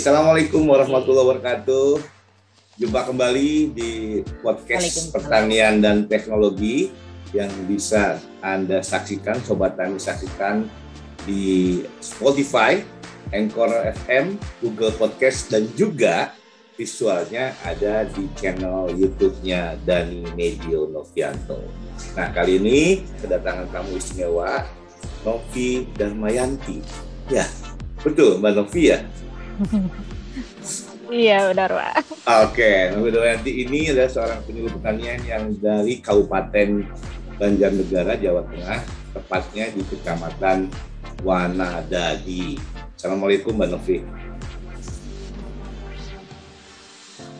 Assalamualaikum warahmatullahi wabarakatuh. Jumpa kembali di podcast pertanian dan teknologi yang bisa Anda saksikan, Sobat Tani saksikan di Spotify, Anchor FM, Google Podcast, dan juga visualnya ada di channel YouTube-nya Dani Medio Novianto. Nah, kali ini kedatangan tamu istimewa, Novi dan Mayanti. Ya, betul Mbak Novi ya? Iya benar Pak. Oke, Novi Dayanti ini adalah seorang penyuluh pertanian yang dari Kabupaten Banjarnegara, Jawa Tengah, tepatnya di Kecamatan Wanadadi. Assalamualaikum Mbak Novi.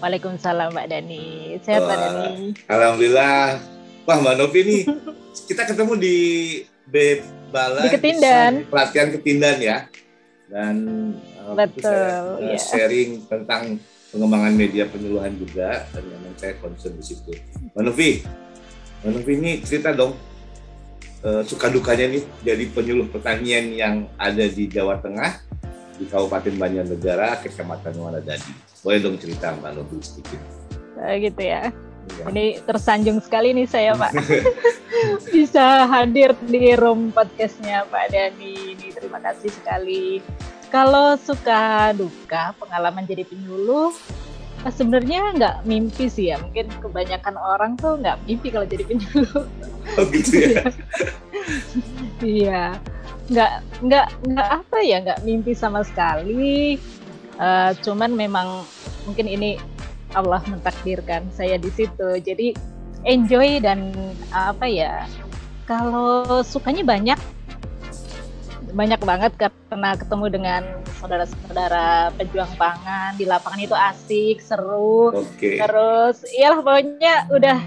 Waalaikumsalam Mbak Dani. Sehat Mbak Dani. Alhamdulillah. Wah Mbak Novi nih, kita ketemu di B Balai di Ketindan. Pelatihan Ketindan ya. Dan Betul, saya ya. sharing tentang pengembangan media penyuluhan juga dan memang saya concern di situ. Mbak Novi ini cerita dong eh, suka dukanya nih jadi penyuluh pertanian yang ada di Jawa Tengah di Kabupaten Banjarnegara, Kecamatan Wanadadi. Boleh dong cerita Mbak Novi sedikit. Oh, gitu ya. Ya. Ini tersanjung sekali nih saya Pak. Bisa hadir di room podcastnya Pak Dani. Ini terima kasih sekali. Kalau suka duka pengalaman jadi penyuluh, eh, sebenarnya nggak mimpi sih ya. Mungkin kebanyakan orang tuh nggak mimpi kalau jadi penyuluh. Oh gitu ya. Iya, nggak nggak nggak apa ya nggak mimpi sama sekali. Eh, cuman memang mungkin ini Allah mentakdirkan saya di situ. Jadi enjoy dan apa ya? Kalau sukanya banyak, banyak banget karena ketemu dengan saudara-saudara pejuang pangan di lapangan itu asik, seru. Oke. Terus, iyalah pokoknya udah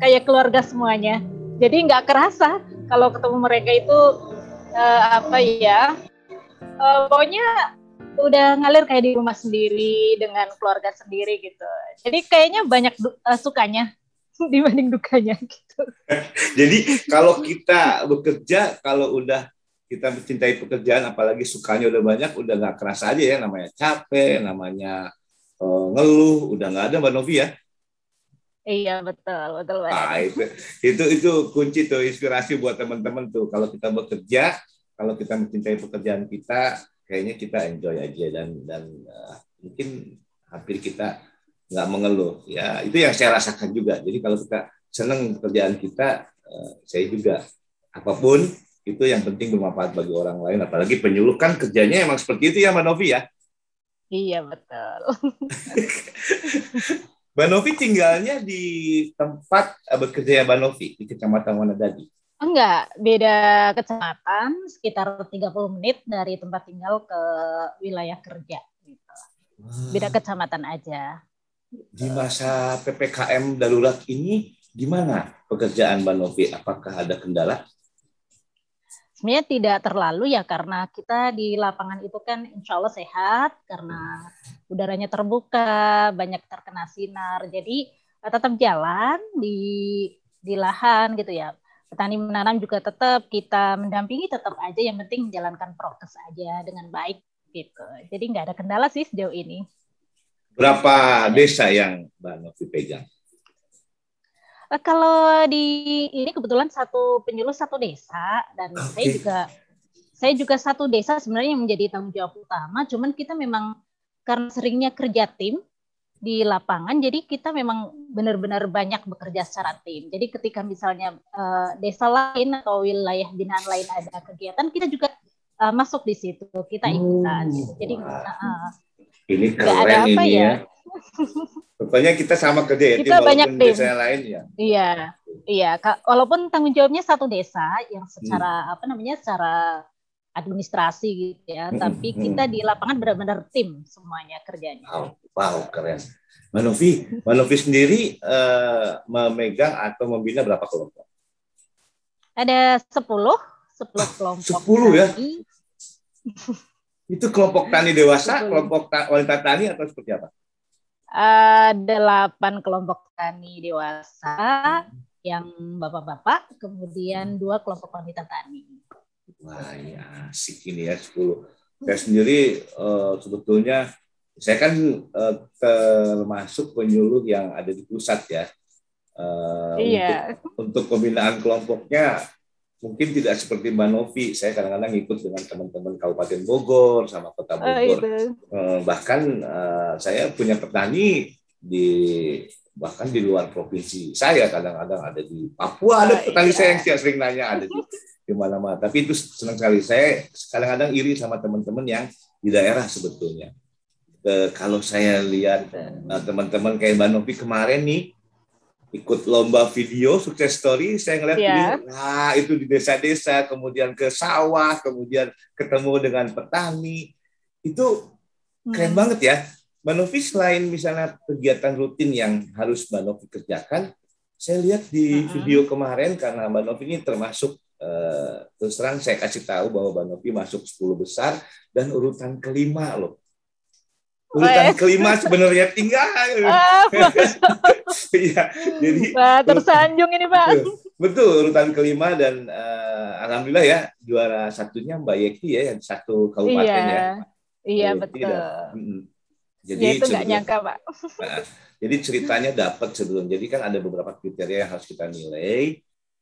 kayak keluarga semuanya. Jadi nggak kerasa kalau ketemu mereka itu eh, apa ya? eh, pokoknya udah ngalir kayak di rumah sendiri dengan keluarga sendiri gitu. Jadi kayaknya banyak eh, sukanya dibanding dukanya gitu. Jadi kalau kita bekerja, kalau udah kita mencintai pekerjaan, apalagi sukanya udah banyak, udah nggak kerasa aja ya namanya capek, namanya eh, ngeluh, udah nggak ada Mbak Novi ya. Iya betul betul Pak. Nah, itu, itu itu kunci tuh inspirasi buat teman-teman tuh. Kalau kita bekerja, kalau kita mencintai pekerjaan kita, kayaknya kita enjoy aja dan dan eh, mungkin hampir kita nggak mengeluh. Ya itu yang saya rasakan juga. Jadi kalau kita senang pekerjaan kita, eh, saya juga apa pun itu yang penting bermanfaat bagi orang lain. Apalagi penyuluh kan kerjanya emang seperti itu ya Mbak Novi ya. Iya betul. Mbak Novi tinggalnya di tempat eh, bekerja ya Mbak Novi di Kecamatan Wanadadi. Enggak, beda kecamatan sekitar 30 menit dari tempat tinggal ke wilayah kerja gitu. Beda kecamatan aja. di masa PPKM darurat ini gimana pekerjaan Mbak Novi? Apakah ada kendala? Sebenarnya tidak terlalu ya karena kita di lapangan itu kan insya Allah sehat karena udaranya terbuka, banyak terkena sinar. Jadi eh, tetap jalan di di lahan gitu ya. Petani menanam juga tetap kita mendampingi tetap aja yang penting menjalankan prokes aja dengan baik gitu. Jadi nggak ada kendala sih sejauh ini. Berapa desa yang Mbak Novi pegang? Eh, Kalau di ini kebetulan satu penyuluh satu desa dan Oke. saya juga saya juga satu desa sebenarnya yang menjadi tanggung jawab utama. Cuman kita memang karena seringnya kerja tim di lapangan, jadi kita memang benar-benar banyak bekerja secara tim. Jadi ketika misalnya eh, desa lain atau wilayah binaan lain ada kegiatan, kita juga eh, masuk di situ, kita ikutan. Oh, Jadi eh, Ini ada keren apa ini ya. ya. Pokoknya kita sama kerja ya, Kita tim, banyak tim. desa yang lain ya. Iya, iya. Walaupun tanggung jawabnya satu desa yang Hmm. secara apa namanya, secara administrasi gitu ya, Hmm, tapi hmm. kita di lapangan benar-benar tim semuanya kerjanya. Wow, wow keren. Mbak Novi sendiri eh, memegang atau membina berapa kelompok? Ada 10, 10 kelompok. 10 ya? Itu kelompok tani dewasa, kelompok ta- wanita tani atau seperti apa? Eh, delapan kelompok tani dewasa yang bapak-bapak, kemudian dua kelompok wanita tani. Wah, ini asik ini ya 10. Saya sendiri eh, sebetulnya saya kan uh, termasuk penyuluh yang ada di pusat ya. Uh, iya. Untuk, untuk pembinaan kelompoknya mungkin tidak seperti Mbak Novi. Saya kadang-kadang ikut dengan teman-teman Kabupaten Bogor sama Kota oh, Bogor. Oh, bahkan uh, saya punya petani di bahkan di luar provinsi saya kadang-kadang ada di Papua ada oh, petani iya. saya yang sering nanya ada di di mana-mana. Tapi itu senang sekali. Saya kadang-kadang iri sama teman-teman yang di daerah sebetulnya uh, kalau saya lihat teman-teman kayak Mbak Novi kemarin nih ikut lomba video sukses story saya ngeliat yeah. ini nah itu di desa-desa kemudian ke sawah kemudian ketemu dengan petani itu keren hmm. banget ya Mbak Novi selain misalnya kegiatan rutin yang harus Mbak Novi kerjakan saya lihat di uh-huh. video kemarin karena Mbak Novi ini termasuk uh, terus terang saya kasih tahu bahwa Mbak Novi masuk 10 besar dan urutan kelima loh urutan kelima sebenarnya tinggal. Ah, iya, jadi Wah, tersanjung ini Pak. Betul, betul urutan kelima dan uh, alhamdulillah ya juara satunya Mbak Yeki ya yang satu kabupaten iya, ya. Iya betul. Dan, mm, jadi ya, itu nggak nyangka Pak. Nah, jadi ceritanya dapat sebelum. Jadi kan ada beberapa kriteria yang harus kita nilai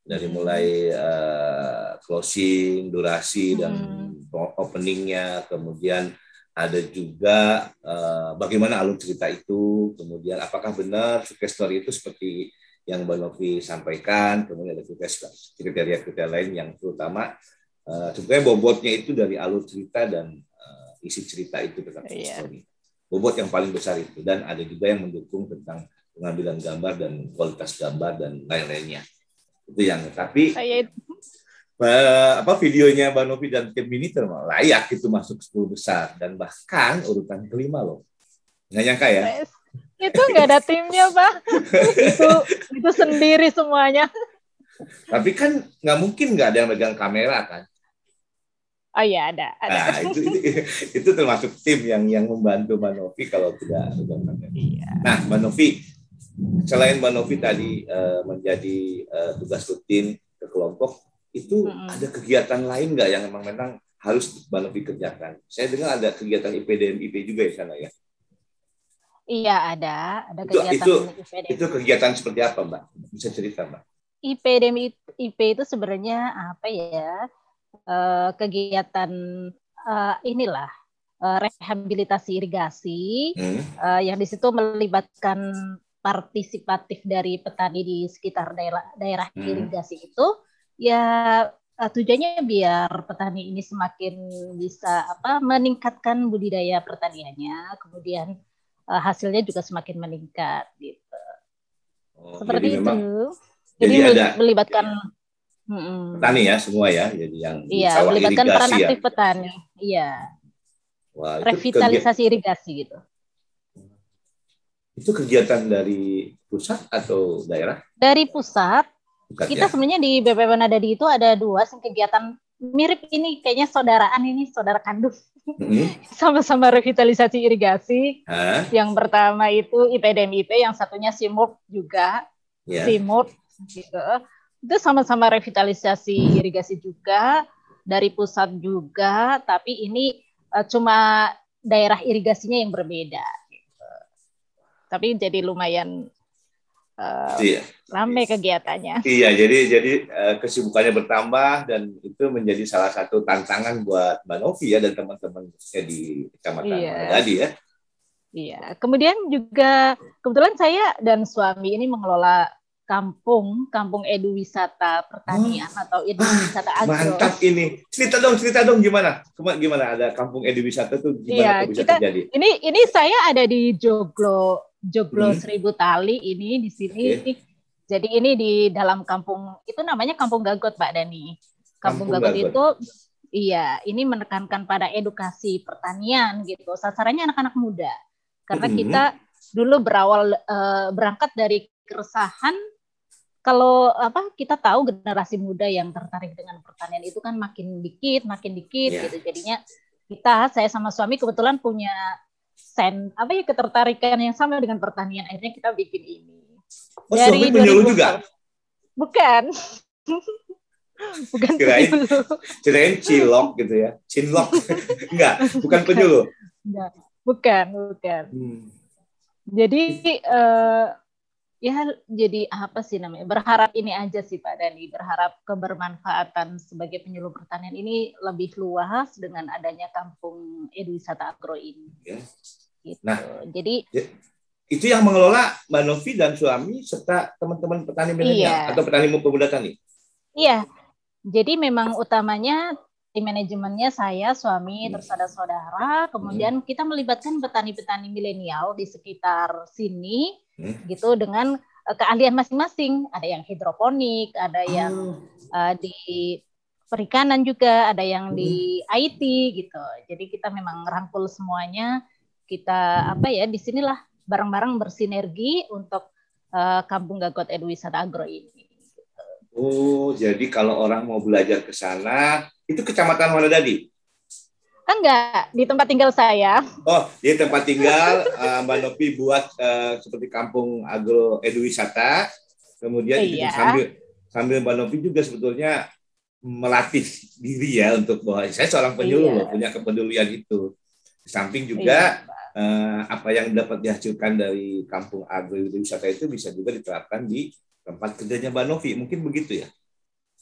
dari hmm. mulai uh, closing, durasi dan hmm. openingnya, kemudian ada juga uh, bagaimana alur cerita itu, kemudian apakah benar sukses story itu seperti yang Mbak Novi sampaikan, kemudian ada kriteria-kriteria lain yang terutama uh, sebenarnya bobotnya itu dari alur cerita dan uh, isi cerita itu tentang yeah. story. Bobot yang paling besar itu dan ada juga yang mendukung tentang pengambilan gambar dan kualitas gambar dan lain-lainnya. Itu yang tapi Saya apa videonya Mbak Novi dan tim ini layak itu masuk 10 besar dan bahkan urutan kelima loh. Nggak nyangka ya? Itu nggak ada timnya Pak. itu itu sendiri semuanya. Tapi kan nggak mungkin nggak ada yang megang kamera kan? Oh iya ada. ada. Nah, itu, itu, itu termasuk tim yang yang membantu Mbak Novi kalau tidak megang kamera. Iya. Nah Mbak Novi, selain Mbak Novi tadi uh, menjadi uh, tugas rutin ke kelompok, itu hmm. ada kegiatan lain nggak yang memang memang harus Mbak Novi kerjakan? Saya dengar ada kegiatan IPDM IP juga di sana ya. Iya ada, ada itu, kegiatan itu, IPDM. Itu kegiatan seperti apa Mbak? Bisa cerita Mbak? IPDM IP itu sebenarnya apa ya? Uh, kegiatan uh, inilah uh, rehabilitasi irigasi hmm. uh, yang di situ melibatkan partisipatif dari petani di sekitar daerah daerah hmm. irigasi itu ya uh, tujuannya biar petani ini semakin bisa apa meningkatkan budidaya pertaniannya, kemudian uh, hasilnya juga semakin meningkat gitu. Oh, Seperti jadi itu. Memang, jadi, jadi ada melibatkan petani ya semua ya, jadi yang iya, melibatkan peran ya. aktif petani, iya. Wah, Revitalisasi kegiatan, irigasi gitu. Itu kegiatan dari pusat atau daerah? Dari pusat, Bukan, kita ya. sebenarnya di BPP Nadadi itu ada dua kegiatan mirip ini kayaknya saudaraan ini saudara kandung hmm. sama-sama revitalisasi irigasi huh? yang pertama itu IPDMIP yang satunya SIMURP juga yeah. SIMURP gitu itu sama-sama revitalisasi irigasi juga dari pusat juga tapi ini uh, cuma daerah irigasinya yang berbeda gitu. tapi jadi lumayan uh, iya. rame kegiatannya. Iya, jadi jadi uh, kesibukannya bertambah dan itu menjadi salah satu tantangan buat Mbak Novi ya dan teman-teman di Kecamatan iya. tadi ya. Iya, kemudian juga kebetulan saya dan suami ini mengelola kampung, kampung edu wisata pertanian oh. atau edu wisata agro. Mantap ini. Cerita dong, cerita dong gimana? Gimana ada kampung edu wisata tuh gimana iya, bisa kita, terjadi? Ini ini saya ada di Joglo Joglo hmm. Seribu Tali ini di sini. Okay. Jadi ini di dalam kampung itu namanya Kampung Gagot, Pak Dani. Kampung, kampung Gagot, Gagot itu iya, ini menekankan pada edukasi pertanian gitu. Sasarannya anak-anak muda. Karena hmm. kita dulu berawal uh, berangkat dari keresahan kalau apa kita tahu generasi muda yang tertarik dengan pertanian itu kan makin dikit, makin dikit yeah. gitu. Jadinya kita saya sama suami kebetulan punya sen apa ya ketertarikan yang sama dengan pertanian? Akhirnya kita bikin ini. Oh, dari penyuluh juga? bukan. Bukan kirain kirain cilok gitu ya. Cinlok enggak bukan penyuluh enggak. Bukan, bukan. Hmm. Jadi uh, ya jadi apa sih namanya? Berharap ini aja sih Pak Dani. Berharap kebermanfaatan sebagai penyuluh pertanian ini lebih luas dengan adanya kampung edwisata agro ini. Ya. Gitu. Nah, jadi ya, itu yang mengelola Mbak Novi dan suami serta teman-teman petani milenial iya. atau petani pemuda tani. Iya, jadi memang utamanya tim manajemennya saya, suami, hmm. terus ada saudara, kemudian hmm. kita melibatkan petani-petani milenial di sekitar sini hmm. gitu dengan uh, keahlian masing-masing. Ada yang hidroponik, ada yang uh, di perikanan juga, ada yang hmm. di IT gitu. Jadi kita memang rangkul semuanya. Kita apa ya di sinilah bareng-bareng bersinergi untuk uh, Kampung Gagot Edwisata Agro ini. Oh, jadi kalau orang mau belajar ke sana, itu kecamatan mana tadi? Enggak, di tempat tinggal saya. Oh, di tempat tinggal uh, Mbak Novi buat uh, seperti kampung agro eduwisata. Kemudian iya. sambil sambil Mbak Novi juga sebetulnya melatih diri ya untuk bahwa saya seorang penyuluh iya. loh, punya kepedulian itu. Di samping juga iya. Uh, apa yang dapat dihasilkan dari kampung agro eduwisata itu bisa juga diterapkan di tempat kerjanya Mbak Novi. Mungkin begitu ya?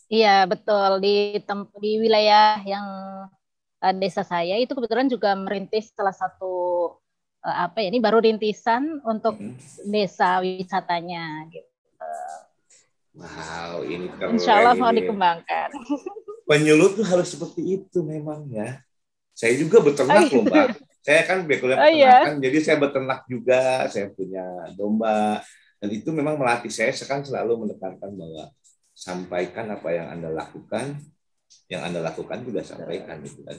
Iya, betul. Di di wilayah yang uh, desa saya itu kebetulan juga merintis salah satu uh, apa ya ini baru rintisan untuk hmm. desa wisatanya gitu. Wow, ini keren. Insya Allah mau dikembangkan. Penyuluh tuh harus seperti itu memang ya. Saya juga beternak loh, Mbak. Saya kan background oh, iya. jadi saya beternak juga, saya punya domba, dan itu memang melatih saya sekarang selalu menekankan bahwa sampaikan apa yang Anda lakukan, yang Anda lakukan juga sampaikan gitu kan.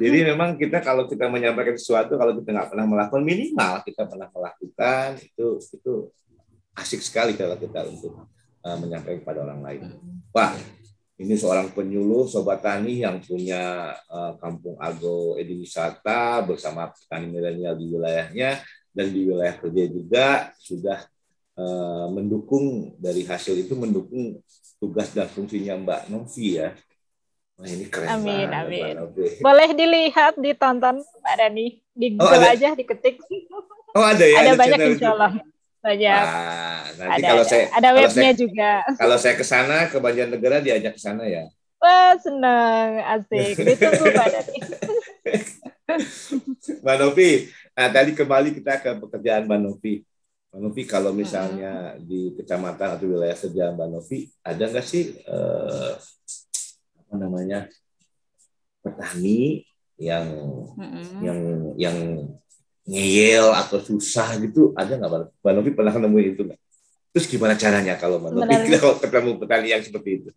Jadi memang kita kalau kita menyampaikan sesuatu kalau kita nggak pernah melakukan minimal kita pernah melakukan itu itu asik sekali kalau kita untuk uh, menyampaikan kepada orang lain. Pak, ini seorang penyuluh sobat tani yang punya uh, kampung agro ediwisata bersama petani milenial di wilayahnya dan di wilayah kerja juga sudah uh, mendukung dari hasil itu mendukung tugas dan fungsinya Mbak Novi ya. Wah ini keren amin, banget. Amin. Boleh dilihat, ditonton Mbak Dani. Di oh, Google aja, diketik. Oh ada ya? Ada, ada banyak insya Allah. Banyak. Nah, nanti ada, kalau ada. saya ada webnya saya, juga. Kalau saya ke sana ke Banjarnegara diajak ke sana ya. Wah senang, asik. Ditunggu Dani. Mbak Novi, nah tadi kembali kita ke pekerjaan Mbak Novi. Mbak Novi kalau misalnya hmm. di kecamatan atau wilayah kerja Mbak Novi ada nggak sih eh, apa namanya petani yang hmm. yang yang ngeyel atau susah gitu ada nggak Mbak Novi pernah nemuin itu nggak? Terus gimana caranya kalau Mbak Novi kalau ketemu petani yang seperti itu?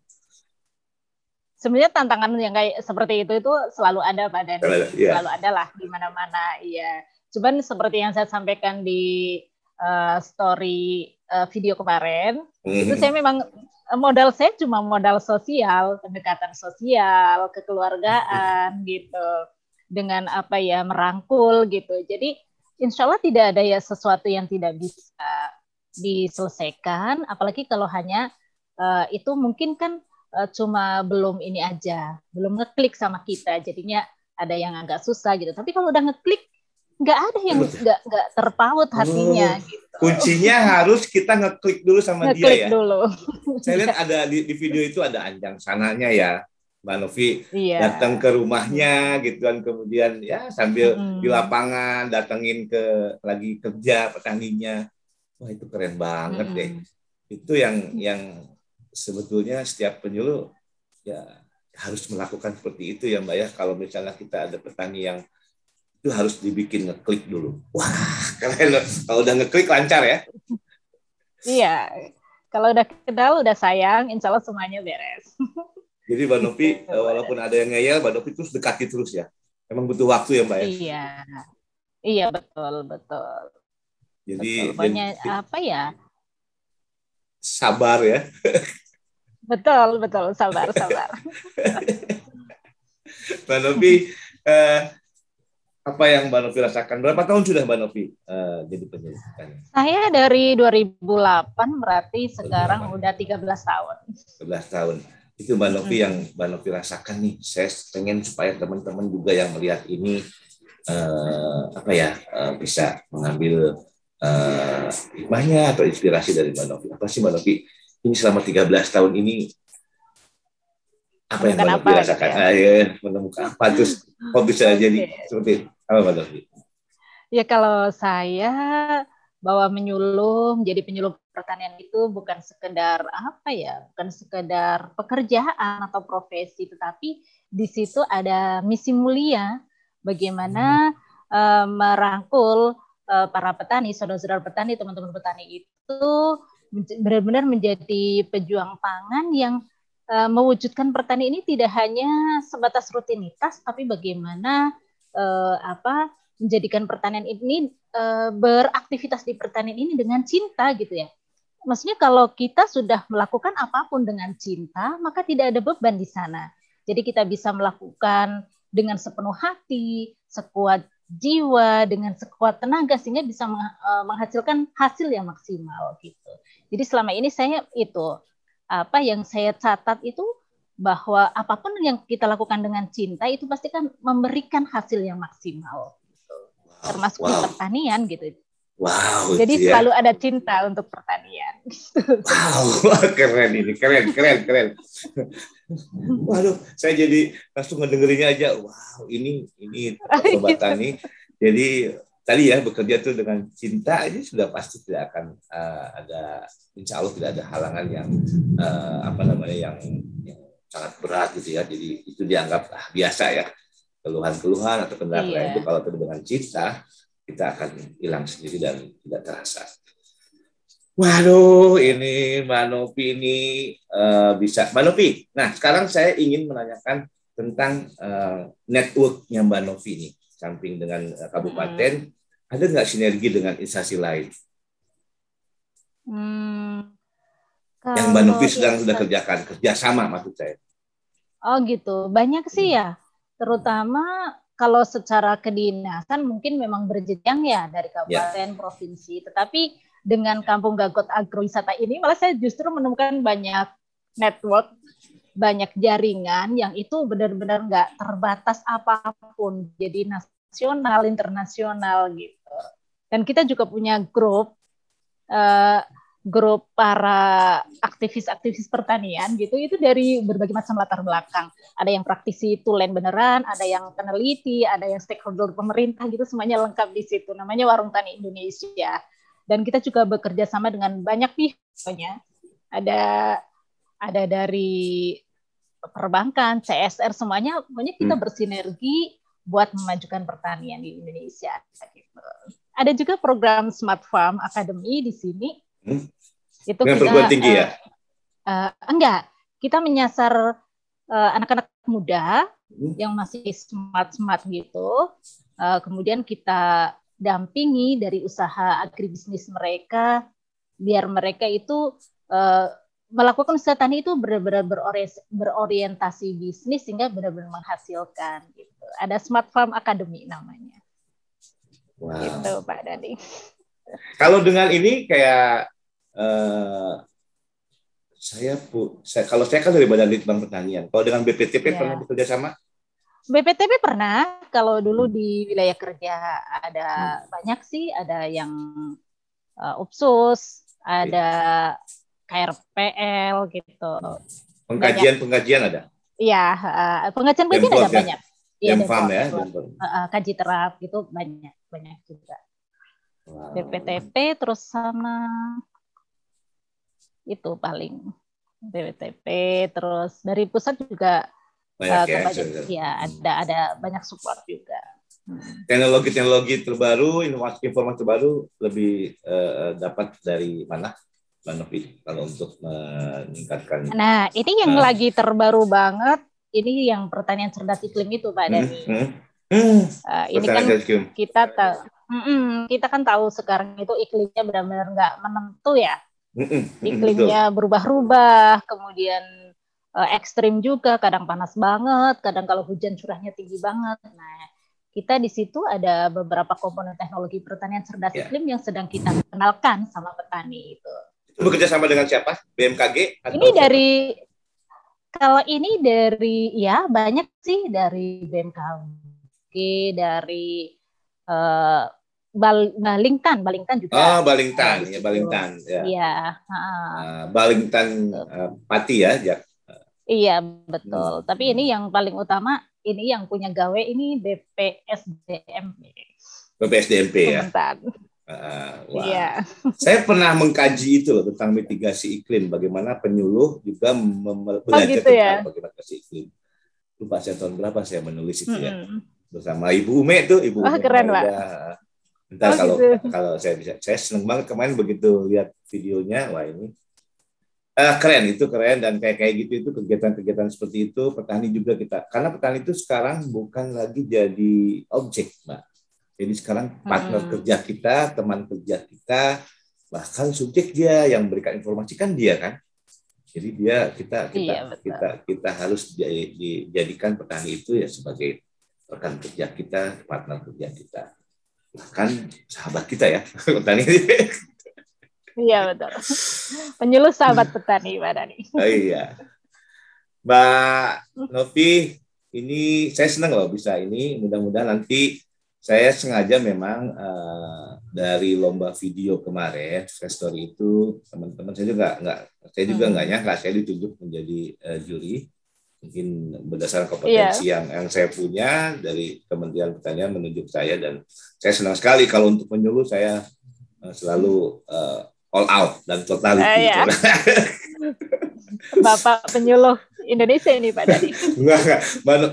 Sebenarnya tantangan yang kayak seperti itu itu selalu ada Pak Dan, ya. selalu ada lah di mana-mana. Iya. Cuman seperti yang saya sampaikan di uh, story uh, video kemarin mm-hmm. itu saya memang eh, modal saya cuma modal sosial pendekatan sosial kekeluargaan mm-hmm. gitu dengan apa ya merangkul gitu jadi insya Allah tidak ada ya sesuatu yang tidak bisa diselesaikan apalagi kalau hanya uh, itu mungkin kan uh, cuma belum ini aja belum ngeklik sama kita jadinya ada yang agak susah gitu tapi kalau udah ngeklik nggak ada yang nggak nggak terpaut hatinya oh, gitu. Kuncinya harus kita ngeklik dulu sama ngeklik dia ya. dulu. Saya lihat ada di, di video itu ada anjang sananya ya. Mbak Novi iya. datang ke rumahnya gitu kan kemudian ya sambil hmm. di lapangan datengin ke lagi kerja petaninya. Wah itu keren banget hmm. deh. Itu yang yang sebetulnya setiap penyuluh ya harus melakukan seperti itu ya Mbak ya. Kalau misalnya kita ada petani yang itu harus dibikin ngeklik dulu. Wah, keren loh. Kalau udah ngeklik lancar ya. Iya. Kalau udah kenal, udah sayang, insya Allah semuanya beres. Jadi Mbak Novi, eh, walaupun ada yang ngeyel, Mbak Novi terus dekati terus ya. Emang butuh waktu ya Mbak ya? Iya. Iya, betul, betul. Jadi, betul. Jadi, apa ya? Sabar ya. betul, betul. Sabar, sabar. Mbak Novi, eh, apa yang Mbak Novi rasakan? Berapa tahun sudah Mbak Novi uh, jadi penyuluh Saya dari 2008 berarti sekarang 2008. udah 13 tahun. 13 tahun. Itu Mbak Novi yang Mbak Novi rasakan nih. Saya pengen supaya teman-teman juga yang melihat ini uh, apa ya uh, bisa mengambil uh, hikmahnya atau inspirasi dari Mbak Novi. Apa sih Mbak Novi? Ini selama 13 tahun ini apa yang Mbak Novi rasakan? Ya? Ah, ya, menemukan apa terus kok bisa okay. jadi seperti apa Mbak Novi? Ya kalau saya bahwa menyuluh menjadi penyuluh pertanian itu bukan sekedar apa ya, bukan sekedar pekerjaan atau profesi, tetapi di situ ada misi mulia bagaimana hmm. uh, merangkul uh, para petani, saudara-saudara petani, teman-teman petani itu benar-benar menjadi pejuang pangan yang uh, mewujudkan pertanian ini tidak hanya sebatas rutinitas, tapi bagaimana uh, apa menjadikan pertanian ini beraktivitas di pertanian ini dengan cinta gitu ya. Maksudnya kalau kita sudah melakukan apa pun dengan cinta, maka tidak ada beban di sana. Jadi kita bisa melakukan dengan sepenuh hati, sekuat jiwa, dengan sekuat tenaga sehingga bisa eh, menghasilkan hasil yang maksimal gitu. Jadi selama ini saya itu apa yang saya catat itu bahwa apa pun yang kita lakukan dengan cinta itu pasti kan memberikan hasil yang maksimal termasuk wow. di pertanian gitu. Wow. Jadi ya. selalu ada cinta untuk pertanian. Wow, keren ini, keren, keren, keren. Waduh, saya jadi langsung ngedengerinnya aja. Wow, ini ini sobat tani. Jadi tadi ya bekerja tuh dengan cinta aja sudah pasti tidak akan uh, ada, insya Allah tidak ada halangan yang uh, apa namanya yang, yang sangat berat gitu ya. Jadi itu dianggap ah, biasa ya keluhan-keluhan atau kendala iya. itu kalau dengan cinta kita akan hilang sendiri dan tidak terasa. Waduh, ini Mbak Novi ini uh, bisa. Mbak Novi, nah sekarang saya ingin menanyakan tentang uh, networknya Mbak Novi ini. Samping dengan uh, kabupaten, hmm. ada nggak sinergi dengan instansi lain? Hmm, yang Mbak Novi sedang sudah kerjakan, kerjasama maksud saya. Oh gitu, banyak sih ya terutama kalau secara kedinasan mungkin memang berjenjang ya dari kabupaten, yeah. provinsi. Tetapi dengan Kampung Gagot Agrowisata ini malah saya justru menemukan banyak network, banyak jaringan yang itu benar-benar nggak terbatas apa pun. Jadi nasional, internasional gitu. Dan kita juga punya grup uh, grup para aktivis-aktivis pertanian gitu itu dari berbagai macam latar belakang. Ada yang praktisi tulen beneran, ada yang peneliti, ada yang stakeholder pemerintah gitu semuanya lengkap di situ. Namanya Warung Tani Indonesia. Dan kita juga bekerja sama dengan banyak pihaknya. Ada ada dari perbankan, CSR semuanya pokoknya kita hmm. bersinergi buat memajukan pertanian di Indonesia gitu. Ada juga program Smart Farm Academy di sini Hmm? Itu Dengan kita perguruan tinggi uh, ya? Uh, enggak, kita menyasar uh, anak-anak muda hmm? yang masih smart-smart gitu. Uh, kemudian kita dampingi dari usaha agribisnis mereka biar mereka itu uh, melakukan usaha tani itu benar-benar berorientasi bisnis sehingga benar-benar menghasilkan gitu. Ada Smart Farm Academy namanya. Wow. Gitu Pak Dani. Kalau dengan ini kayak uh, saya pu, saya kalau saya kan dari Badan Litbang Pertanian. Kalau dengan BPTP ya. pernah bekerja sama? BPTP pernah. Kalau dulu di wilayah kerja ada hmm. banyak sih, ada yang uh, UPSUS, ada KRPL gitu. Pengkajian-pengkajian ada? Iya, uh, pengkajian-pengkajian ada ya? banyak. Iya, farm ya. Uh, kaji terap gitu banyak, banyak juga. BPTP terus sama itu paling BPTP terus dari pusat juga banyak, uh, ya, banyak ya ada ada banyak support juga. Hmm. teknologi-teknologi terbaru informasi informasi terbaru lebih uh, dapat dari mana Mbak Novi? Kalau untuk meningkatkan nah ini yang uh, lagi terbaru banget ini yang pertanian cerdas iklim itu Pak hmm, Dani hmm, hmm, uh, ini kan kita tahu kita kan tahu sekarang itu iklimnya benar-benar nggak menentu ya iklimnya berubah-ubah, kemudian uh, ekstrim juga, kadang panas banget, kadang kalau hujan curahnya tinggi banget. Nah, kita di situ ada beberapa komponen teknologi pertanian cerdas yeah. iklim yang sedang kita kenalkan sama petani itu. Itu bekerja sama dengan siapa? BMKG? Atau Ini dari kalau ini dari ya banyak sih dari BMKG, dari uh, Bal Balingtan, Balingtan juga. Oh, Balingtan, ya Balingtan, ya. Iya. Uh, Balingtan uh, Pati ya, ya. Iya betul. Hmm. Tapi ini yang paling utama, ini yang punya gawe ini BPSDMP. BPSDMP ya. Uh, wah. Iya. Saya pernah mengkaji itu loh tentang mitigasi iklim, bagaimana penyuluh juga oh, belajar oh, gitu tentang ya? bagaimana mitigasi iklim. Lupa saya tahun berapa saya menulis itu hmm. ya bersama Ibu Ume tuh, Ibu. Ume keren pak. Entar oh, kalau gitu. kalau saya bisa, saya seneng banget kemarin begitu lihat videonya, wah ini uh, keren itu keren dan kayak kayak gitu itu kegiatan-kegiatan seperti itu petani juga kita karena petani itu sekarang bukan lagi jadi objek, mbak. Jadi sekarang partner hmm. kerja kita, teman kerja kita, bahkan subjek dia yang berikan informasi kan dia kan. Jadi dia kita kita iya, kita kita harus dijadikan petani itu ya sebagai rekan kerja kita, partner kerja kita bahkan sahabat kita ya petani. Iya betul. Penyuluh sahabat petani Dani. Oh, iya. Mbak Novi, ini saya senang loh bisa ini. Mudah-mudahan nanti saya sengaja memang uh, dari lomba video kemarin, story itu teman-teman saya juga nggak, saya juga nggak hmm. nyangka saya ditunjuk menjadi uh, juri mungkin berdasarkan kompetensi yeah. yang yang saya punya dari Kementerian Pertanian menunjuk saya dan saya senang sekali kalau untuk penyuluh saya uh, selalu uh, all out dan total uh, yeah. Bapak penyuluh Indonesia ini Pak Dadi. enggak, enggak.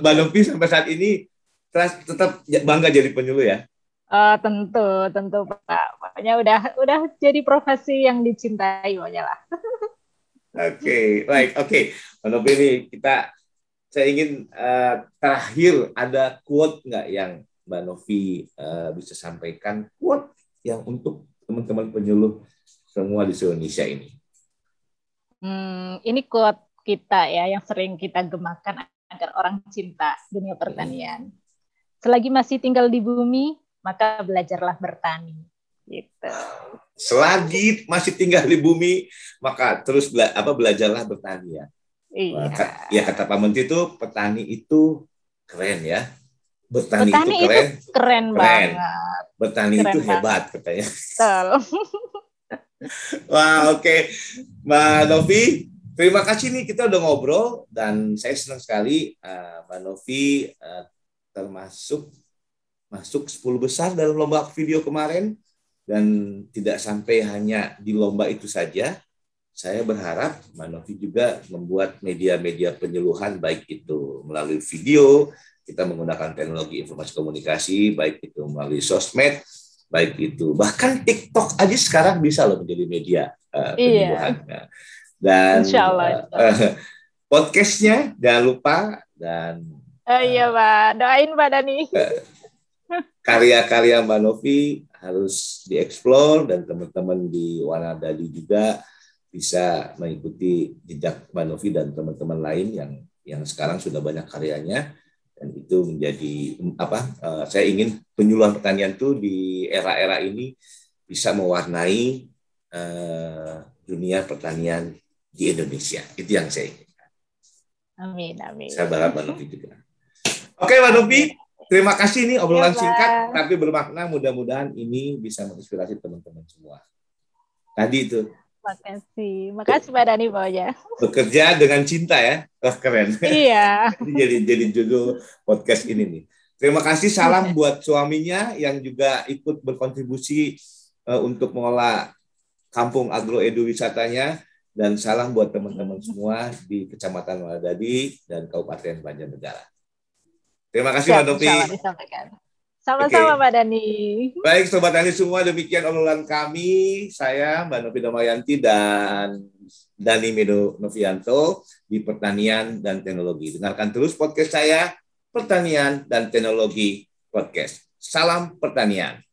Mbak Novi sampai saat ini tetap bangga jadi penyuluh ya? Uh, tentu, tentu Pak. Pokoknya udah udah jadi profesi yang dicintai pokoknya lah. Oke, okay, baik. Oke, okay. Mbak Novi ini kita saya ingin uh, terakhir ada quote nggak yang Mbak Novi uh, bisa sampaikan quote yang untuk teman-teman penyuluh semua di Indonesia ini. Hmm, ini quote kita ya yang sering kita gemakan agar orang cinta dunia pertanian. Selagi masih tinggal di bumi, maka belajarlah bertani. Gitu. Selagi masih tinggal di bumi, maka terus bela apa belajarlah bertani ya. Iya. Ya kata Pak Menteri itu petani itu keren ya. Bertani petani itu keren. Itu keren, keren. banget. Bertani keren itu banget. hebat katanya. Betul. Wah oke, okay. Mbak Novi, terima kasih nih kita udah ngobrol dan saya senang sekali uh, Mbak Novi uh, termasuk masuk 10 besar dalam lomba video kemarin dan tidak sampai hanya di lomba itu saja, saya berharap Manovi juga membuat media-media penyuluhan baik itu melalui video, kita menggunakan teknologi informasi komunikasi, baik itu melalui sosmed, baik itu bahkan TikTok aja sekarang bisa loh menjadi media uh, penyuluhan. Iya. Dan Uh, podcastnya jangan lupa dan uh, iya Pak, doain Pak Dani. karya-karya Mbak Novi harus dieksplor dan teman-teman di Wanadali juga bisa mengikuti jejak Manovi dan teman-teman lain yang yang sekarang sudah banyak karyanya dan itu menjadi apa uh, saya ingin penyuluhan pertanian itu di era-era ini bisa mewarnai uh, dunia pertanian di Indonesia itu yang saya inginkan. Amin amin. Saya berharap Manovi juga. Oke Manovi, terima kasih nih obrolan ya, singkat tapi bermakna mudah-mudahan ini bisa menginspirasi teman-teman semua. Tadi itu Makasih. Makasih Pak Dani pokoknya. Bekerja dengan cinta ya. Wah, keren. Iya. jadi jadi judul podcast ini nih. Terima kasih salam buat suaminya yang juga ikut berkontribusi uh, untuk mengolah kampung agro edu wisatanya dan salam buat teman-teman semua di Kecamatan Waladadi dan Kabupaten Banjarnegara. Terima kasih Mbak Novi. Sama-sama okay. Mbak Dani. Baik Sobat Dani semua, demikian obrolan kami. Saya Mbak Novi Damayanti dan Dani Medo Novianto di Pertanian dan Teknologi. Dengarkan terus podcast saya, Pertanian dan Teknologi Podcast. Salam Pertanian.